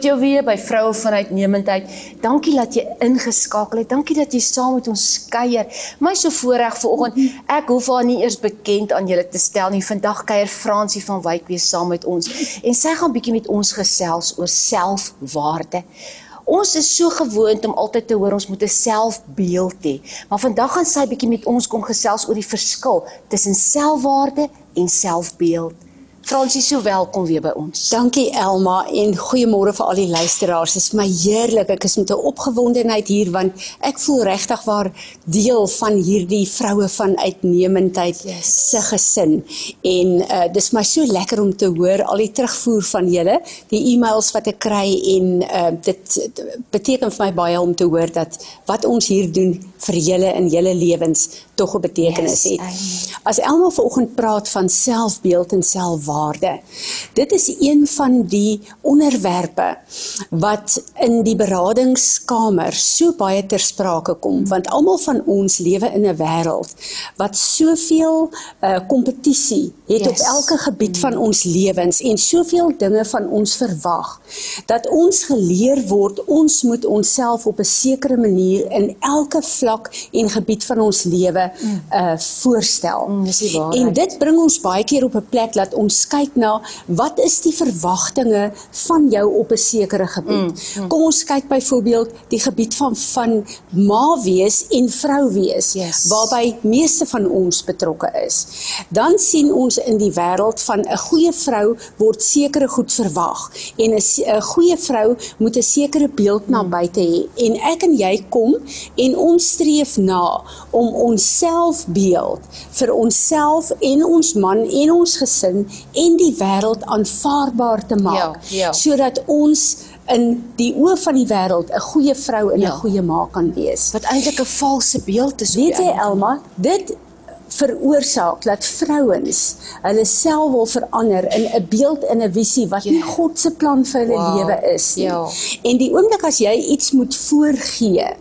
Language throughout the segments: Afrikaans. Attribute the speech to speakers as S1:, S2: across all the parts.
S1: Groet jou weer by vroue van uitnemendheid. Dankie dat jy ingeskakel het. Dankie dat jy saam met ons kuier. My so voorreg vanoggend. Ek hoef haar nie eers bekend aan julle te stel nie. Vandag kuier Fransie van Wyk weer saam met ons en sy gaan bietjie met ons gesels oor selfwaarde. Ons is so gewoond om altyd te hoor ons moet 'n selfbeeld hê. Maar vandag gaan sy bietjie met ons kom gesels oor die verskil tussen selfwaarde en selfbeeld. Fransie, so welkom weer by ons.
S2: Dankie Elma en goeiemôre vir al die luisteraars. Dit is my heerlik. Ek is met 'n opgewondenheid hier want ek voel regtig waar deel van hierdie vroue van uitnemendheid yes. se gesin. En uh dis my so lekker om te hoor al die terugvoer van julle, die e-mails wat ek kry en uh dit beteken vir my baie om te hoor dat wat ons hier doen vir julle in julle lewens tog 'n betekenis yes, het. As Elma vanoggend praat van selfbeeld en selfwaarde. Dit is een van die onderwerpe wat in die beradingskamer so baie ter sprake kom want almal van ons lewe in 'n wêreld wat soveel uh kompetisie het yes. op elke gebied van ons lewens en soveel dinge van ons verwag dat ons geleer word ons moet onsself op 'n sekere manier in elke vlak en gebied van ons lewe uh voorstel. Mm, dis die waarheid. En dit bring ons baie keer op 'n plek dat ons kyk na wat is die verwagtinge van jou op 'n sekere gebied. Mm, mm. Kom ons kyk byvoorbeeld die gebied van van ma wees en vrou wees yes. waarby meeste van ons betrokke is. Dan sien ons in die wêreld van 'n goeie vrou word sekere goed verwag en 'n goeie vrou moet 'n sekere beeld na mm. buite hê en ek en jy kom en ons streef na om onsself selfbeeld vir onsself en ons man en ons gesin en die wêreld aanvaarbaar te maak ja, ja. sodat ons in die oë van die wêreld 'n goeie vrou en 'n ja. goeie ma kan wees.
S1: Wat eintlik 'n valse beeld is.
S2: Weet jy Elma, dit veroorsaak dat vrouens hulle self wil verander in 'n beeld en 'n visie wat nie God se plan vir hulle wow. lewe is nie. Ja. En die oomblik as jy iets moet voorgee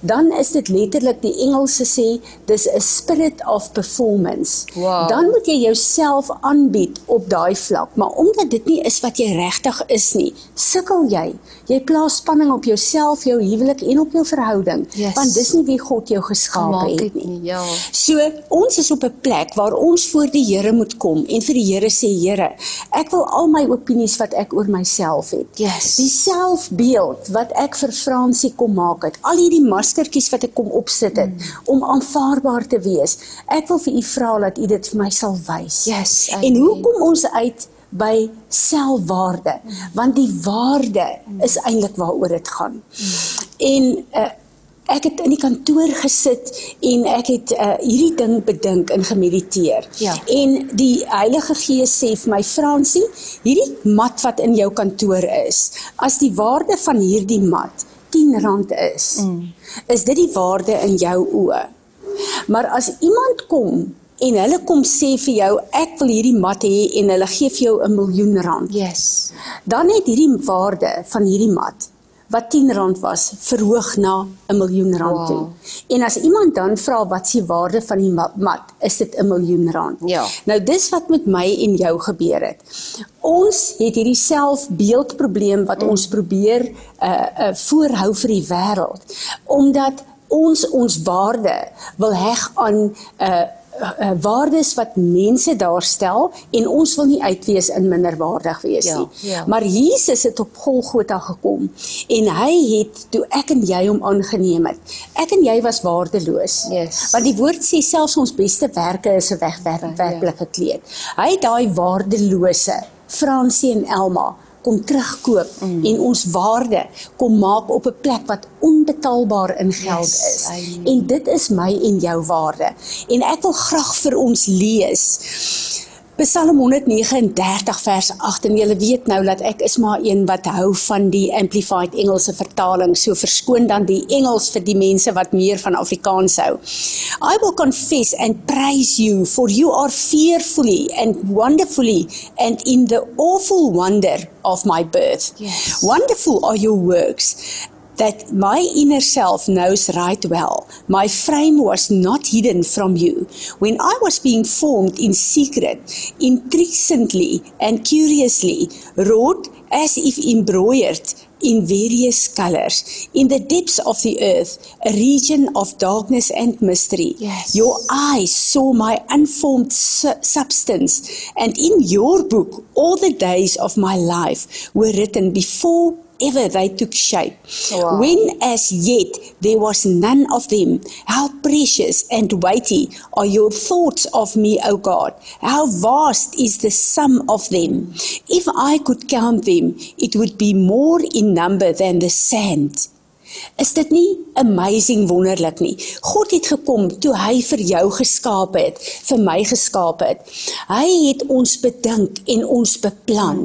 S2: dan is dit letterlik die Engelse sê dis 'n spirit of performance. Wow. Dan moet jy jouself aanbied op daai vlak, maar omdat dit nie is wat jy regtig is nie, sukkel jy. Jy plaas spanning op jouself, jou huwelik en op jou verhouding, yes. want dis nie wie God jou geskaap het nie. Ja. So, ons is op 'n plek waar ons voor die Here moet kom en vir die Here sê, Here, ek wil al my opinies wat ek oor myself het.
S1: Yes.
S2: Die selfbeeld wat ek vir Fransie kom maak het. Al hierdie maskertjies wat ek kom opsit het mm. om aanvaarbaar te wees. Ek wil vir u vra dat u dit vir my sal wys.
S1: Yes.
S2: En hoe kom ons uit by selfwaarde? Want die waarde is eintlik waaroor dit gaan. En uh, ek het in die kantoor gesit en ek het uh, hierdie ding bedink en gemediteer.
S1: Ja.
S2: En die Heilige Gees sê vir my Fransie, hierdie mat wat in jou kantoor is, as die waarde van hierdie mat R10 is, mm. is dit die waarde in jou oë. Maar as iemand kom en hulle kom sê vir jou ek wil hierdie mat hê en hulle gee vir jou 'n miljoen rand.
S1: Yes.
S2: Dan het hierdie waarde van hierdie mat wat 10 rand was verhoog na 'n miljoen rand wow. toe. En as iemand dan vra wat s'ie waarde van die mat, is dit 'n miljoen rand.
S1: Ja.
S2: Nou dis wat met my en jou gebeur het. Ons het hierdie selfbeeldprobleem wat mm. ons probeer uh uh voorhou vir die wêreld omdat ons ons waarde wil heg aan uh uh, waardes wat mense daarstel en ons wil nie uitwees in minderwaardig wees ja, nie. Ja. Maar Jesus het op Golgotha gekom en hy het toe ek en jy hom aangeneem het. Ek en jy was waardeloos.
S1: Yes.
S2: Want die woord sê selfs ons beste werke is 'n wegwerklik ja. gekleed. Hy het daai waardelose Fransie en Elma kom terugkoop mm. en ons waarde kom maak op 'n plek wat onbetaalbaar in geld yes, is. I en dit is my en jou waarde. En ek wil graag vir ons lees Psalm 139 vers 8 en julle weet nou dat ek is maar een wat hou van die amplified Engelse vertaling so verskoon dan die Engels vir die mense wat meer van Afrikaans hou. I will confess and praise you for you are fearfully and wonderfully and in the awful wonder of my birth.
S1: Yes.
S2: Wonderful are your works that my inner self knows right well. My frame was not hidden from you. When I was being formed in secret, intricately and curiously wrought as if embroidered in various colors in the depths of the earth a region of darkness and mystery
S1: Yes.
S2: your eyes saw my unformed su- substance and in your book all the days of my life were written before ever they took shape.
S1: Oh, wow.
S2: when as yet there was none of them how precious and weighty are your thoughts of me o god? How vast is the sum of them? If i could count them it would be more in number than the sand Is dit nie amazing wonderlik nie? God het gekom toe hy vir jou geskaap het, vir my geskaap het. Hy het ons bedink en ons beplan.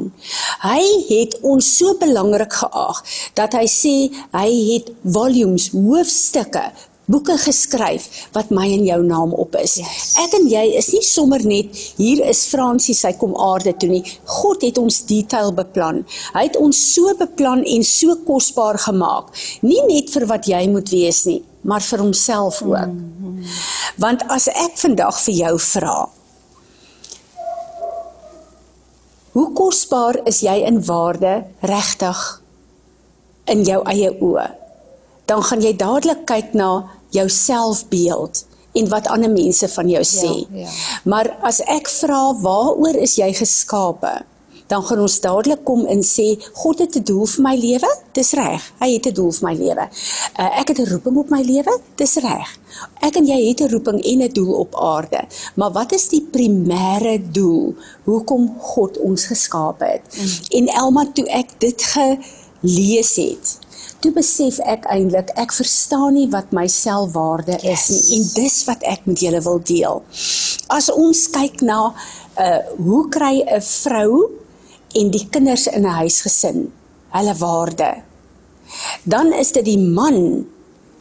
S2: Hy het ons so belangrik geag dat hy sê hy het volumes, hoofstukke boeke geskryf wat my en jou naam op is.
S1: Yes.
S2: Ek en jy is nie sommer net hier is Fransie sy kom aarde toe nie. God het ons detail beplan. Hy het ons so beplan en so kosbaar gemaak. Nie net vir wat jy moet wees nie, maar vir homself ook. Mm -hmm. Want as ek vandag vir jou vra, hoe kosbaar is jy in waarde regtig in jou eie oë? dan gaan jy dadelik kyk na jou selfbeeld en wat ander mense van jou sê.
S1: ja.
S2: Maar as ek vra waaroor is jy geskape? Dan gaan ons dadelik kom en sê God het 'n doel vir my lewe. Dis reg. Hy het 'n doel vir my lewe. Uh, ek het 'n roeping op my lewe. Dis reg. Ek en jy het 'n roeping en 'n doel op aarde. Maar wat is die primêre doel hoekom God ons geskaap het? Mm. En Elma toe ek dit gelees het, toe besef ek eintlik ek verstaan nie wat my selfwaarde is
S1: Yes.
S2: nie en dis wat ek met julle wil deel. As ons kyk na uh hoe kry 'n vrou en die kinders in 'n huisgesin hulle waarde? Dan is dit die man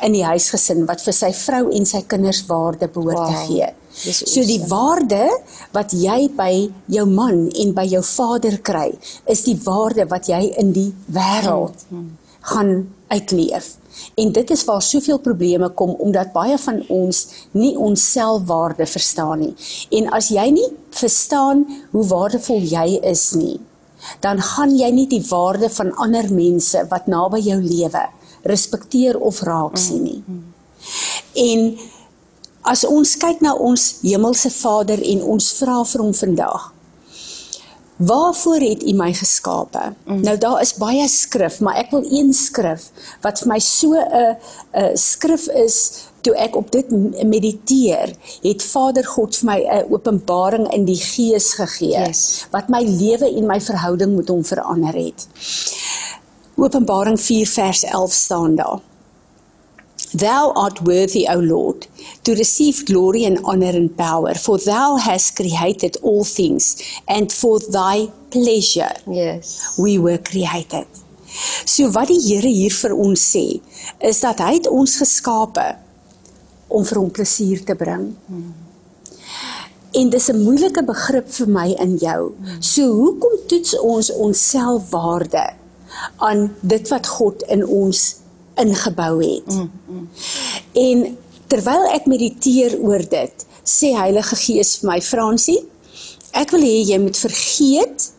S2: in die huisgesin wat vir sy vrou en sy kinders waarde behoort wow. te gee.
S1: Dis
S2: So die waarde wat jy by jou man en by jou vader kry, is die waarde wat jy in die wêreld gaan uitleef. En dit is waar soveel probleme kom omdat baie van ons nie ons selfwaarde verstaan nie. En as jy nie verstaan hoe waardevol jy is nie, dan gaan jy nie die waarde van ander mense wat naby jou lewe respekteer of raak sien nie. En as ons kyk na ons hemelse Vader en ons vra vir hom vandag, Waarvoor het U my geskape? Mm. Nou daar is baie skrif, maar ek wil een skrif wat vir my so 'n 'n skrif is toe ek op dit mediteer, het Vader God vir my 'n openbaring in die gees gegee
S1: Yes.
S2: wat my lewe en my verhouding met hom verander het. Openbaring 4 vers 11 staan daar. Thou art worthy, O Lord, to receive glory and honor and power, for thou hast created all things, and for thy pleasure
S1: Yes.
S2: we were created. So wat die Here hier vir ons sê, is dat hy het ons geskape om vir hom plesier te bring. En dis 'n moeilike begrip vir my en jou. So hoekom toets ons ons selfwaarde aan dit wat God in ons ingebou het? Mm, mm. En terwyl ek mediteer oor dit, sê Heilige Gees vir my, Fransie, ek wil hê jy moet vergeet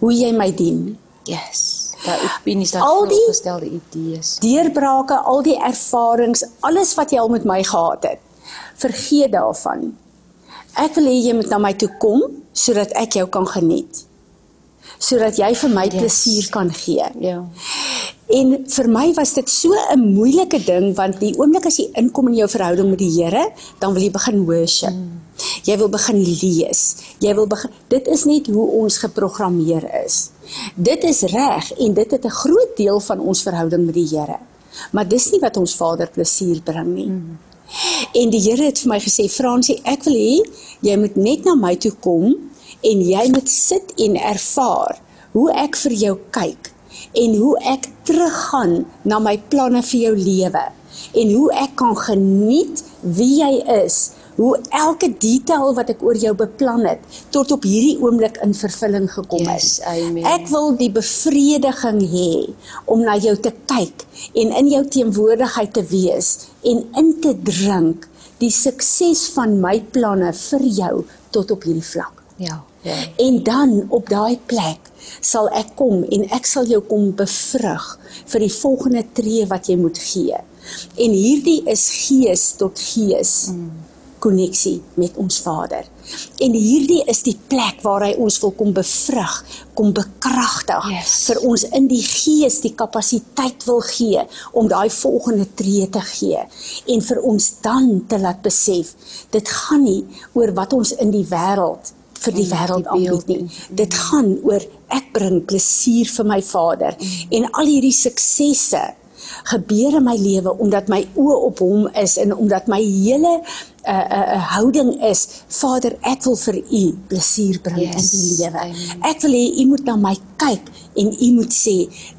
S2: hoe jy my dien.
S1: Yes. Daai opinies, daai
S2: Al die-
S1: voorgestelde idees.
S2: deurbrake, al die ervarings, alles wat jy al met my gehad het. Vergeet daarvan. Ek wil hê jy moet na my toe kom sodat ek jou kan geniet. Sodat jy vir my
S1: Yes.
S2: plesier kan gee.
S1: Ja.
S2: En vir my was dit so 'n moeilike ding want die oomblik as jy inkom in jou verhouding met die Here, dan wil jy begin worship. Mm. Jy wil begin lees. Jy wil begin Dit is net hoe ons geprogrammeer is. Dit is reg en dit het 'n groot deel van ons verhouding met die Here. Maar dis nie wat ons Vader plesier bring nie. Mm. En die Here het vir my gesê, Fransie, ek wil hê jy moet net na my toe kom en jy moet sit en ervaar hoe ek vir jou kyk en hoe ek teruggaan na my planne vir jou lewe en hoe ek kan geniet wie jy is hoe elke detail wat ek oor jou beplan het tot op hierdie oomblik in vervulling gekom het.
S1: Yes, amen.
S2: Ek wil die bevrediging hê om na jou te kyk en in jou teenwoordigheid te wees en in te drink die sukses van my planne vir jou tot op hierdie vlak.
S1: Ja. Ja.
S2: En dan op daai plek sal ek kom en ek sal jou kom bevrug vir die volgende tree wat jy moet gee. En hierdie is gees tot gees koneksie met ons Vader. En hierdie is die plek waar hy ons wil kom bevrug, kom bekragtig
S1: Yes.
S2: vir ons in die gees die kapasiteit wil gee om daai volgende tree te gee en vir ons dan te laat besef dit gaan nie oor wat ons in die wêreld vir die
S1: Mm,
S2: wêreld aanbied nie. Dit gaan oor ek bring plesier vir my Vader en al hierdie suksesse gebeur in my lewe omdat my oë op hom is en omdat my hele uh, uh, uh, houding is Vader ek wil vir u plesier bring
S1: Yes,
S2: in die lewe. Ek wil hê u moet na my kyk en u moet sê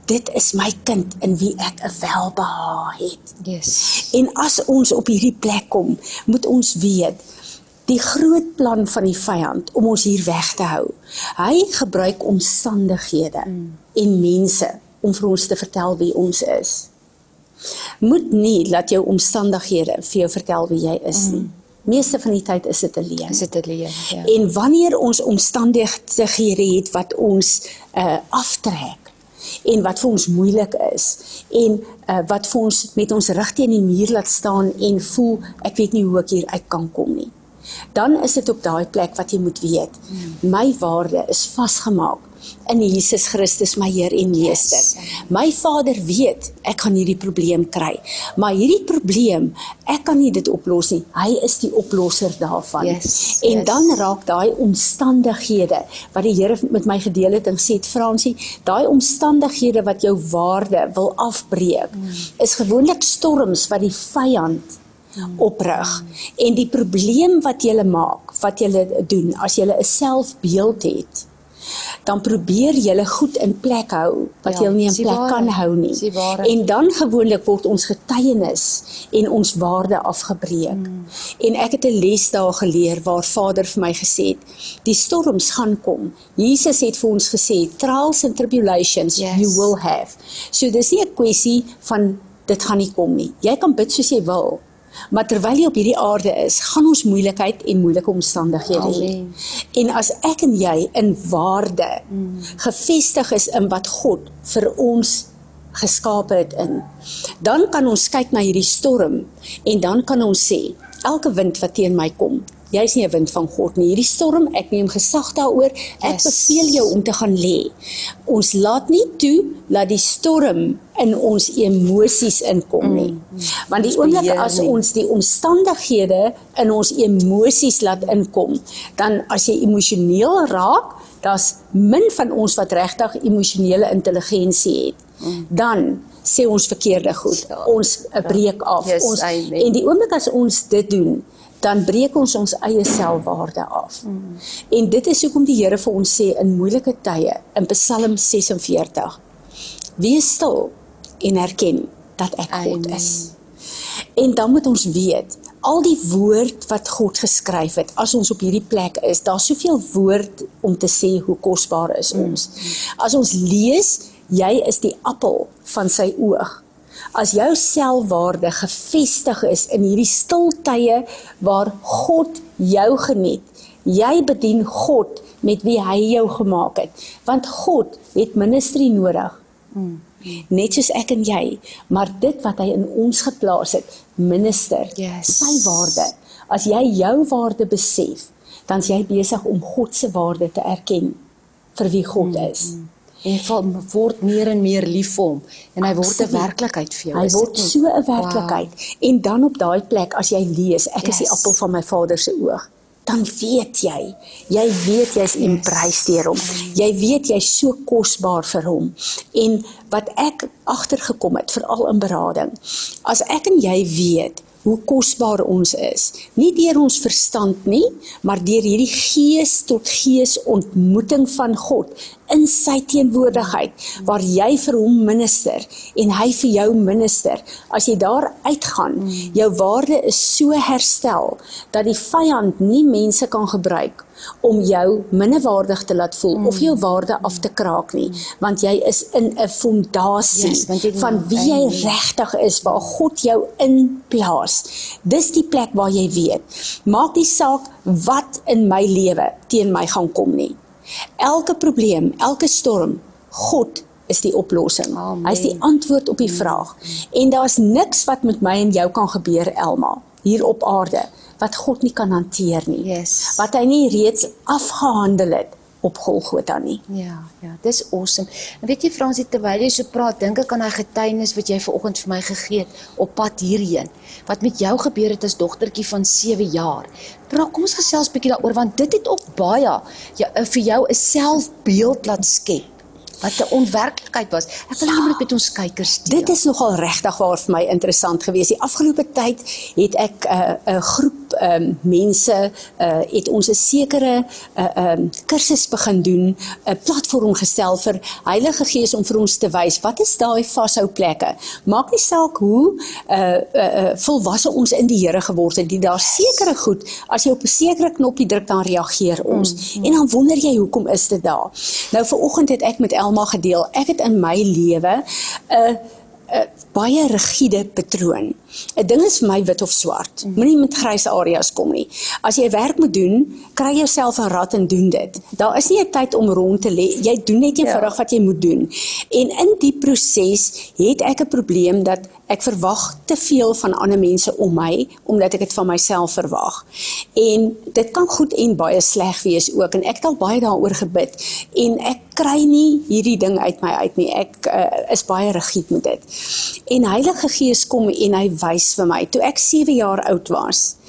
S2: dit is my kind in wie ek 'n welbehae het.
S1: Yes.
S2: En as ons op hierdie plek kom, moet ons weet die groot plan van die vyand om ons hier weg te hou. Hy gebruik omstandighede mm. en mense om vir ons te vertel wie ons is. Moet nie laat jou omstandighede vir jou vertel wie jy is nie. Meeste van die tyd is dit 'n leuen.
S1: Is dit 'n leuen? Ja.
S2: En wanneer ons omstandighede het wat ons uh aftrek en wat vir ons moeilik is en uh wat vir ons met ons rug teen die muur laat staan en voel ek weet nie hoe ek hier uit kan kom nie. Dan is dit op daai plek wat jy moet weet. My waarde is vasgemaak in Jesus Christus my Heer en Meester.
S1: Yes.
S2: My Vader weet ek gaan hierdie probleem kry, maar hierdie probleem, ek kan nie dit oplos nie. Hy is die oplosser daarvan.
S1: Yes,
S2: en
S1: yes.
S2: dan raak daai omstandighede wat die Here met my gedeel het en gesê het Fransie, daai omstandighede wat jou waarde wil afbreek, is gewoonlik storms wat die vyand oprig. En die probleem wat jy maak, wat jy doen as jy 'n selfbeeld het, dan probeer jy goed in plek hou wat
S1: Ja,
S2: jy nie in plek
S1: waarheid.
S2: kan hou nie. En dan gewoonlik word ons getuienis en ons waarde afgebreek. Mm. En ek het 'n les daar geleer waar Vader vir my gesê het, die storms gaan kom. Jesus het vir ons gesê, trials and tribulations
S1: Yes.
S2: you will have. So dis nie 'n kwessie van dit gaan nie kom nie. Jy kan bid soos jy wil. Maar terwyl jy op hierdie aarde is, gaan ons moeilikheid en moeilike omstandighede hê. En as ek en jy in waarde mm. gefestig is in wat God vir ons geskape het in, dan kan ons kyk na hierdie storm en dan kan ons sê, elke wind wat teen my kom, jy's nie 'n wind van God nie. Hierdie storm, ek neem gesag daaroor. Ek
S1: Yes.
S2: beveel jou om te gaan lê. Ons laat nie toe dat die storm in ons emosies inkom nie. Want die oomblik as ons die omstandighede in ons emosies laat inkom, dan as jy emosioneel raak, daar's min van ons wat regtig emosionele intelligensie het. Dan sê ons verkeerde goed. Ons breek af.
S1: Yes,
S2: ons
S1: amen.
S2: en die oomblik as ons dit doen, dan breek ons ons eie selfwaarde af. Mm. En dit is hoekom die Here vir ons sê in moeilike tye in Psalm 46: Wees stil en erken dat ek God
S1: Amen.
S2: is. En dan moet ons weet, al die woord wat God geskryf het, as ons op hierdie plek is, daar's soveel woord om te sê hoe kosbaar is ons. As ons lees, jy is die appel van sy oog. As jou selfwaarde gefestig is in hierdie stil tye waar God jou geniet, jy bedien God met wie hy jou gemaak het, want God het ministry nodig. Net soos ek en jy, maar dit wat hy in ons geplaas het, minister,
S1: Yes.
S2: sy waarde. As jy jou waarde besef, dan is jy besig om God se waarde te erken vir wie God is.
S1: En val word meer en meer lief vir hom en hy word 'n
S2: Absoluut.
S1: werklikheid vir jou.
S2: Hy word
S1: nie?
S2: so 'n werklikheid. En dan op daai plek as jy lees, ek is die
S1: Yes.
S2: appel van my Vader se oog, dan weet jy, jy weet jy's embrace deur hom. Jy weet jy's so kosbaar vir hom. En wat ek agtergekom het veral in berading, as ek en jy weet hoe kosbaar ons is, nie deur ons verstand nie, maar deur hierdie gees tot gees ontmoeting van God in sy teenwoordigheid waar jy vir hom minister en hy vir jou minister. As jy daar uitgaan, jou waarde is so herstel dat die vyand nie mense kan gebruik om jou minderwaardig te laat voel mm. of jou waarde af te kraak nie want jy is in 'n fondasie yes, van wie jy regtig is waar God jou in plaas dis die plek waar jy weet maak nie saak wat in my lewe teen my gaan kom nie elke probleem elke storm God is die oplossing. Hy is die antwoord op die vraag. En daar's niks wat met my en jou kan gebeur Elma hier op aarde wat God nie kan hanteer nie.
S1: Yes.
S2: Wat hy nie reeds afgehandel het op Golgotha nie.
S1: Ja, ja, dis awesome. En weet jy Fransie, terwyl jy so praat, dink ek aan hy getuienis wat jy vanoggend vir my gegee het op pad hierheen. Wat met jou gebeur het as dogtertjie van 7 jaar. Praat, kom ons gesels bietjie daaroor want dit het ook baie ja, vir jou 'n selfbeeld laat skep wat 'n onwerklikheid was. Ek wil net met ons kykers deel.
S2: Dit is nogal regtig waar vir my interessant geweest. Die afgelope tyd het ek 'n uh, groep ehm um, mense uh, het ons 'n sekere uh, ehm um, kursus begin doen, 'n platform gestel vir Heilige Gees om vir ons te wys wat is daai vashou plekke. Maak nie saak hoe uh uh, uh volwasse ons in die Here geword het, die daar sekere goed as jy op 'n sekere knoppie druk dan reageer ons. Mm -hmm. En dan wonder jy hoekom is dit daar. Nou vir oggend het ek met El Elma gedeel. Ek het in my lewe 'n 'n baie rigiede patroon. 'n Ding is vir my wit of swart. Moenie met grys areas kom nie. As jy werk moet doen, kry jouself 'n rad en doen dit. Daar is nie 'n tyd om rond te lê. Jy doen net eenvoudig ja. wat jy moet doen. En in die proses het ek 'n probleem dat ek verwag te veel van ander mense om my omdat ek dit van myself verwag. En dit kan goed en baie sleg wees ook en ek het al baie daaroor gebid en ek kry nie hierdie ding uit my uit nie. Ek uh, is baie rigied met dit. En Heilige Gees kom en hy wys vir my toe ek 7 jaar oud was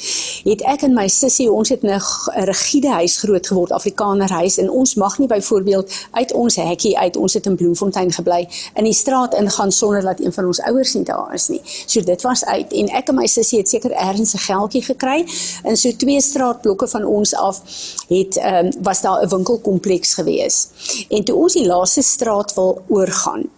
S2: het ek en my sussie ons het 'n rigiede huis groot geword Afrikaner huis en ons mag nie byvoorbeeld uit ons hekkie uit ons het in Bloemfontein gebly in die straat ingaan sonder dat een van ons ouers nie daar is nie. So dit was uit en ek en my sussie het seker ergens 'n geldjie gekry in so twee straatblokke van ons af het um, was daar 'n winkelkompleks gewees. En toe ons die laaste straat wil oorgaan,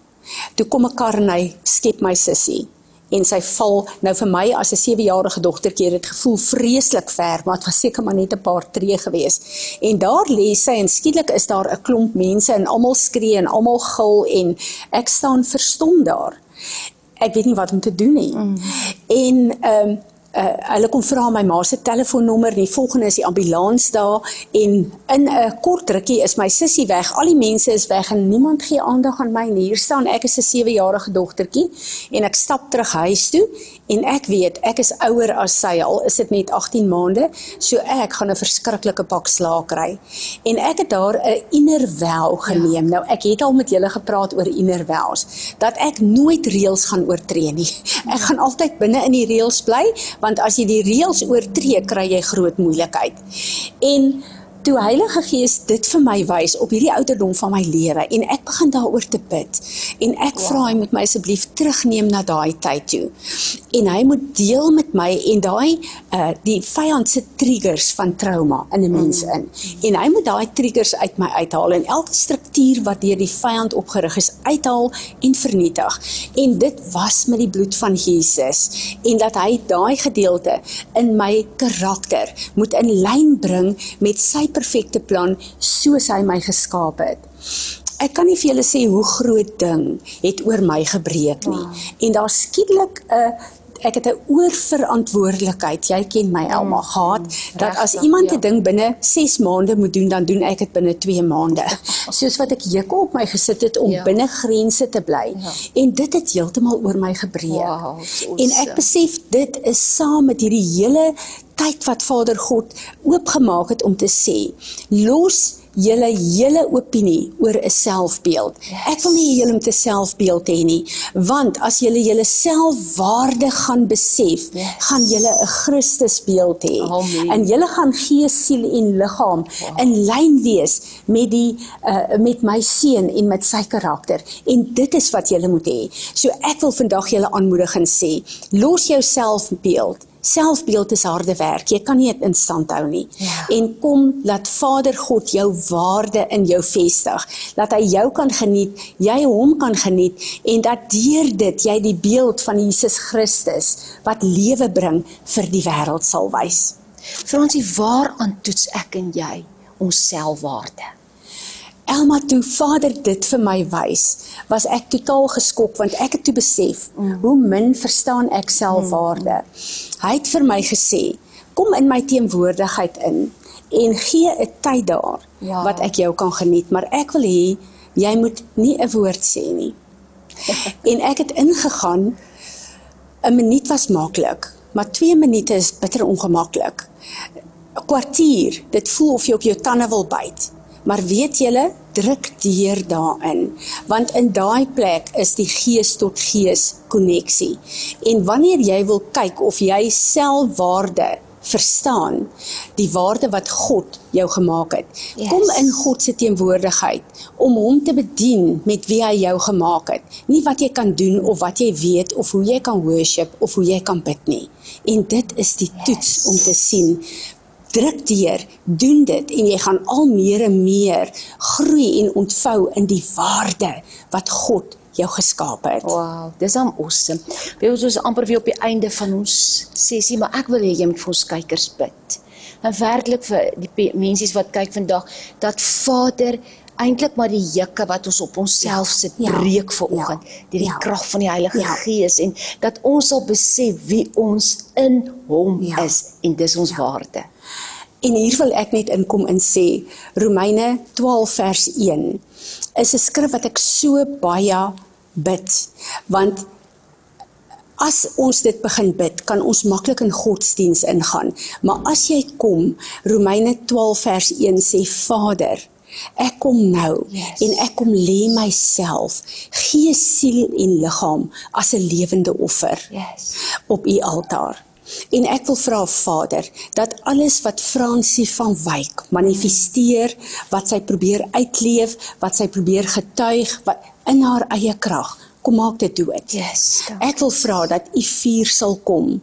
S2: toe kom 'n kar en hy skep my sussie. En sy val nou vir my as 'n 7-jarige dogtertjie het dit gevoel vreeslik ver maar dit was seker maar net 'n paar tree gewees. En daar lê sy en skielik is daar 'n klomp mense en almal skree en almal gil en ek staan verstom daar. Ek weet nie wat om te doen nie. Mm. en ehm um, uh, hulle kom vra my ma se telefoonnommer, die volgende is die ambulans daar en in 'n kort rukkie is my sussie weg. Al die mense is weg en niemand gee aandag aan my nie. Hier staan ek is 'n 7-jarige dogtertjie en ek stap terug huis toe en ek weet ek is ouer as sy al is dit net 18 maande, so ek gaan 'n verskriklike pak slaag kry. En ek het daar 'n inner vow geneem. Ja. Nou ek het al met julle gepraat oor inner vows dat ek nooit reëls gaan oortree nie. Ek gaan altyd binne in die reëls bly want as jy die reëls oortree, kry jy groot moeilikheid. En toe Heilige Gees dit vir my wys op hierdie ouderdom van my lewe en ek begin daaroor te bid en ek wow. vra hy moet my asseblief terugneem na daai tyd toe en hy moet deel met my en daai uh, die vyand se triggers van trauma in 'n mens mm. in en hy moet daai triggers uit my uithaal en elke struktuur wat deur die vyand opgerig is uithaal en vernietig en dit was met die bloed van Jesus en dat hy daai gedeelte in my karakter moet in lyn bring met sy perfekte plan soos hy my geskaap het. Ek kan nie vir julle sê hoe groot ding het oor my gebreek nie. Wow. En daar skielik 'n ek het 'n oorverantwoordelikheid. Jy ken my Elma mm, gehad mm, dat as iemand 'n ja. ding binne 6 maande moet doen, dan doen ek dit binne 2 maande. Soos wat ek juk op my gesit het om ja. binne grense te bly. Ja. En dit het heeltemal oor my gebreek. Wow, en ek besef dit is saam met hierdie hele tyd wat Vader God oopgemaak het om te sê los julle hele opinie oor 'n selfbeeld. Ek wil nie julle met 'n selfbeeld hê nie, want as julle julle selfwaarde gaan besef, yes. gaan julle 'n Christusbeeld hê. En julle gaan gees, siel en liggaam wow. in lyn wees met die uh, met my seun en met sy karakter. En dit is wat julle moet hê. So ek wil vandag julle aanmoedig en sê, los jou selfbeeld Selfbeeld is harde werk. Jy kan nie dit in stand hou nie.
S1: Ja.
S2: En kom laat Vader God jou waarde in jou vestig. Laat hy jou kan geniet, jy hom kan geniet en dat deur dit jy die beeld van Jesus Christus wat lewe bring vir die wêreld sal wys.
S1: Fransie, waaraan toets ek en jy ons selfwaarde?
S2: Elma toe Vader dit vir my wys, was ek totaal geskok want ek het toe besef mm. hoe min verstaan ek selfwaarde. Mm. Hy het vir my gesê, kom in my teenwoordigheid in en gee 'n tyd daar
S1: Ja.
S2: wat ek jou kan geniet, maar ek wil hê jy moet nie 'n woord sê nie. en ek het ingegaan 'n minuut was maklik, maar 2 minute is bitter ongemaklik. 'n Kwartier, dit voel of jy op jou tande wil byt. Maar weet julle, druk deur daarin, want in daai plek is die gees tot gees koneksie. En wanneer jy wil kyk of jy selfwaarde verstaan, die waarde wat God jou gemaak het.
S1: Yes.
S2: Kom in God se teenwoordigheid om hom te bedien met wie hy jou gemaak het. Nie wat jy kan doen of wat jy weet of hoe jy kan worship of hoe jy kan bid nie. En dit is die
S1: Yes.
S2: toets om te sien druk deur, doen dit en jy gaan al meer en meer groei en ontvou in die waarde wat God jou geskaap het.
S1: Wow, dis am awesome. Weet ons is amper weer op die einde van ons sessie, maar ek wil hê jy moet vir ons kykers bid. En werklik vir die mensies wat kyk vandag dat Vader eintlik maar die jukke wat ons op onsself sit
S2: Ja.
S1: breek vanoggend deur die
S2: Ja.
S1: krag van die Heilige
S2: Ja.
S1: Gees en dat ons sal besef wie ons in hom
S2: Ja.
S1: is en dis ons waarde.
S2: En hier wil ek net inkom en sê Romeine 12 vers 1 is 'n skrif wat ek so baie bid want as ons dit begin bid kan ons maklik in godsdiens ingaan maar as jy kom Romeine 12 vers 1 sê Vader Ek kom nou
S1: Yes.
S2: en ek kom lê myself, gees, siel en liggaam as 'n lewende offer
S1: Yes.
S2: op u altaar. En ek wil vra Vader dat alles wat Fransie van Wyk manifesteer, wat sy probeer uitleef, wat sy probeer getuig, wat in haar eie krag, kom maak dit dood.
S1: Yes.
S2: Ek wil vra dat u vuur sal kom.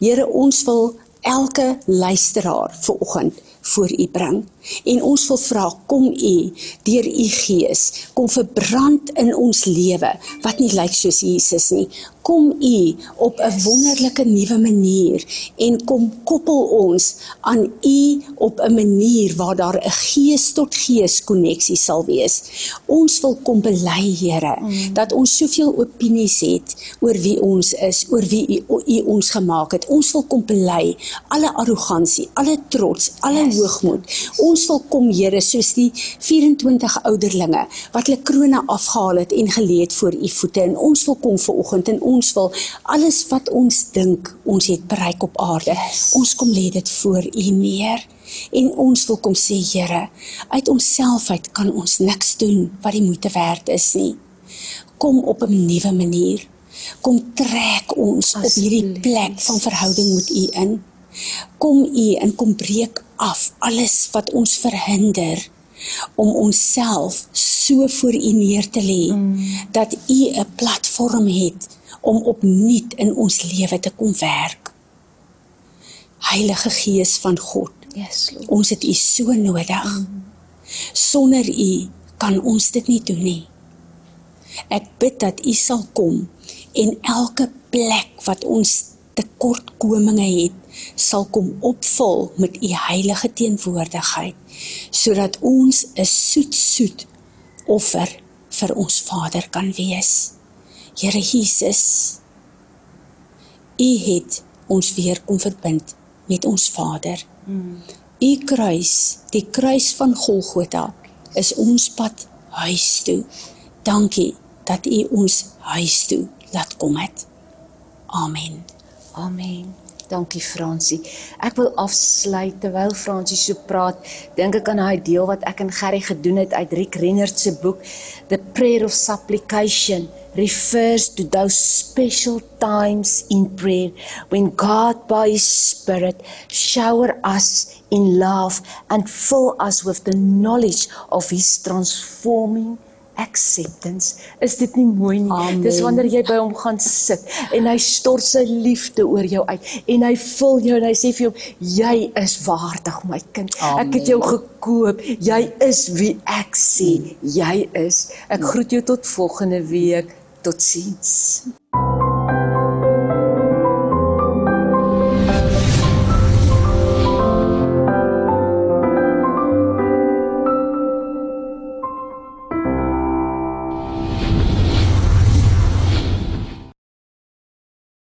S2: Here, ons wil elke luisteraar vanoggend voor u bring. En ons wil vra kom u deur u gees kom verbrand in ons lewe wat nie lyk soos Jesus nie. Kom u op 'n wonderlike nuwe manier en kom koppel ons aan u op 'n manier waar daar 'n gees tot gees koneksie sal wees. Ons wil kom bely Here mm. dat ons soveel opinies het oor wie ons is, oor wie u, u ons gemaak het. Ons wil kom bely alle arrogansie, alle trots, alle
S1: Yes.
S2: hoogmoed. Ons wil kom Here soos die 24 ouderlinge wat hulle krone afgehaal het en gelê het voor u voete en ons wil kom ver oggend en ons wil alles wat ons dink ons het bereik op aarde.
S1: Yes.
S2: Ons kom lê dit voor u neer. En ons wil kom sê Here, uit onsself uit kan ons niks doen wat die moeite werd is nie. Kom op 'n nuwe manier. Kom trek ons op hierdie plek van verhouding met U in. Kom U en kom breek af alles wat ons verhinder om onsself so voor U neer te lê mm. dat U 'n platform het om opnuut in ons lewe te kom werk. Heilige Gees van God,
S1: Yes, Lord.
S2: ons het U so nodig. Mm. Sonder U kan ons dit nie doen nie. Ek bid dat U sal kom en elke plek wat ons tekortkominge het, sal kom opvul met U heilige teenwoordigheid, sodat ons 'n soet soet offer vir ons Vader kan wees. Here Jesus, U het ons weer kom verbind met ons Vader. U kruis, die kruis van Golgotha, is ons pad huis toe. Dankie dat U ons huis toe laat kom het. Amen.
S1: Amen. Dankie Fransie. Ek wil afsluit terwyl Fransie so praat. Dink ek aan daai deel wat ek en Gerry gedoen het uit Rick Rennert se boek The Prayer of Supplication refers to those special times in prayer when God by his spirit shower us in love and fill us with the knowledge of his transforming acceptance. Is dit nie mooi nie?
S2: Amen.
S1: Dis wanneer jy by hom gaan sit en hy stort sy liefde oor jou uit en hy vul jou en hy sê vir jou jy is waardig my kind.
S2: Amen.
S1: Ek het jou gekoop. Jy is wie ek sê jy is. Ek groet jou tot volgende week. Totsiens.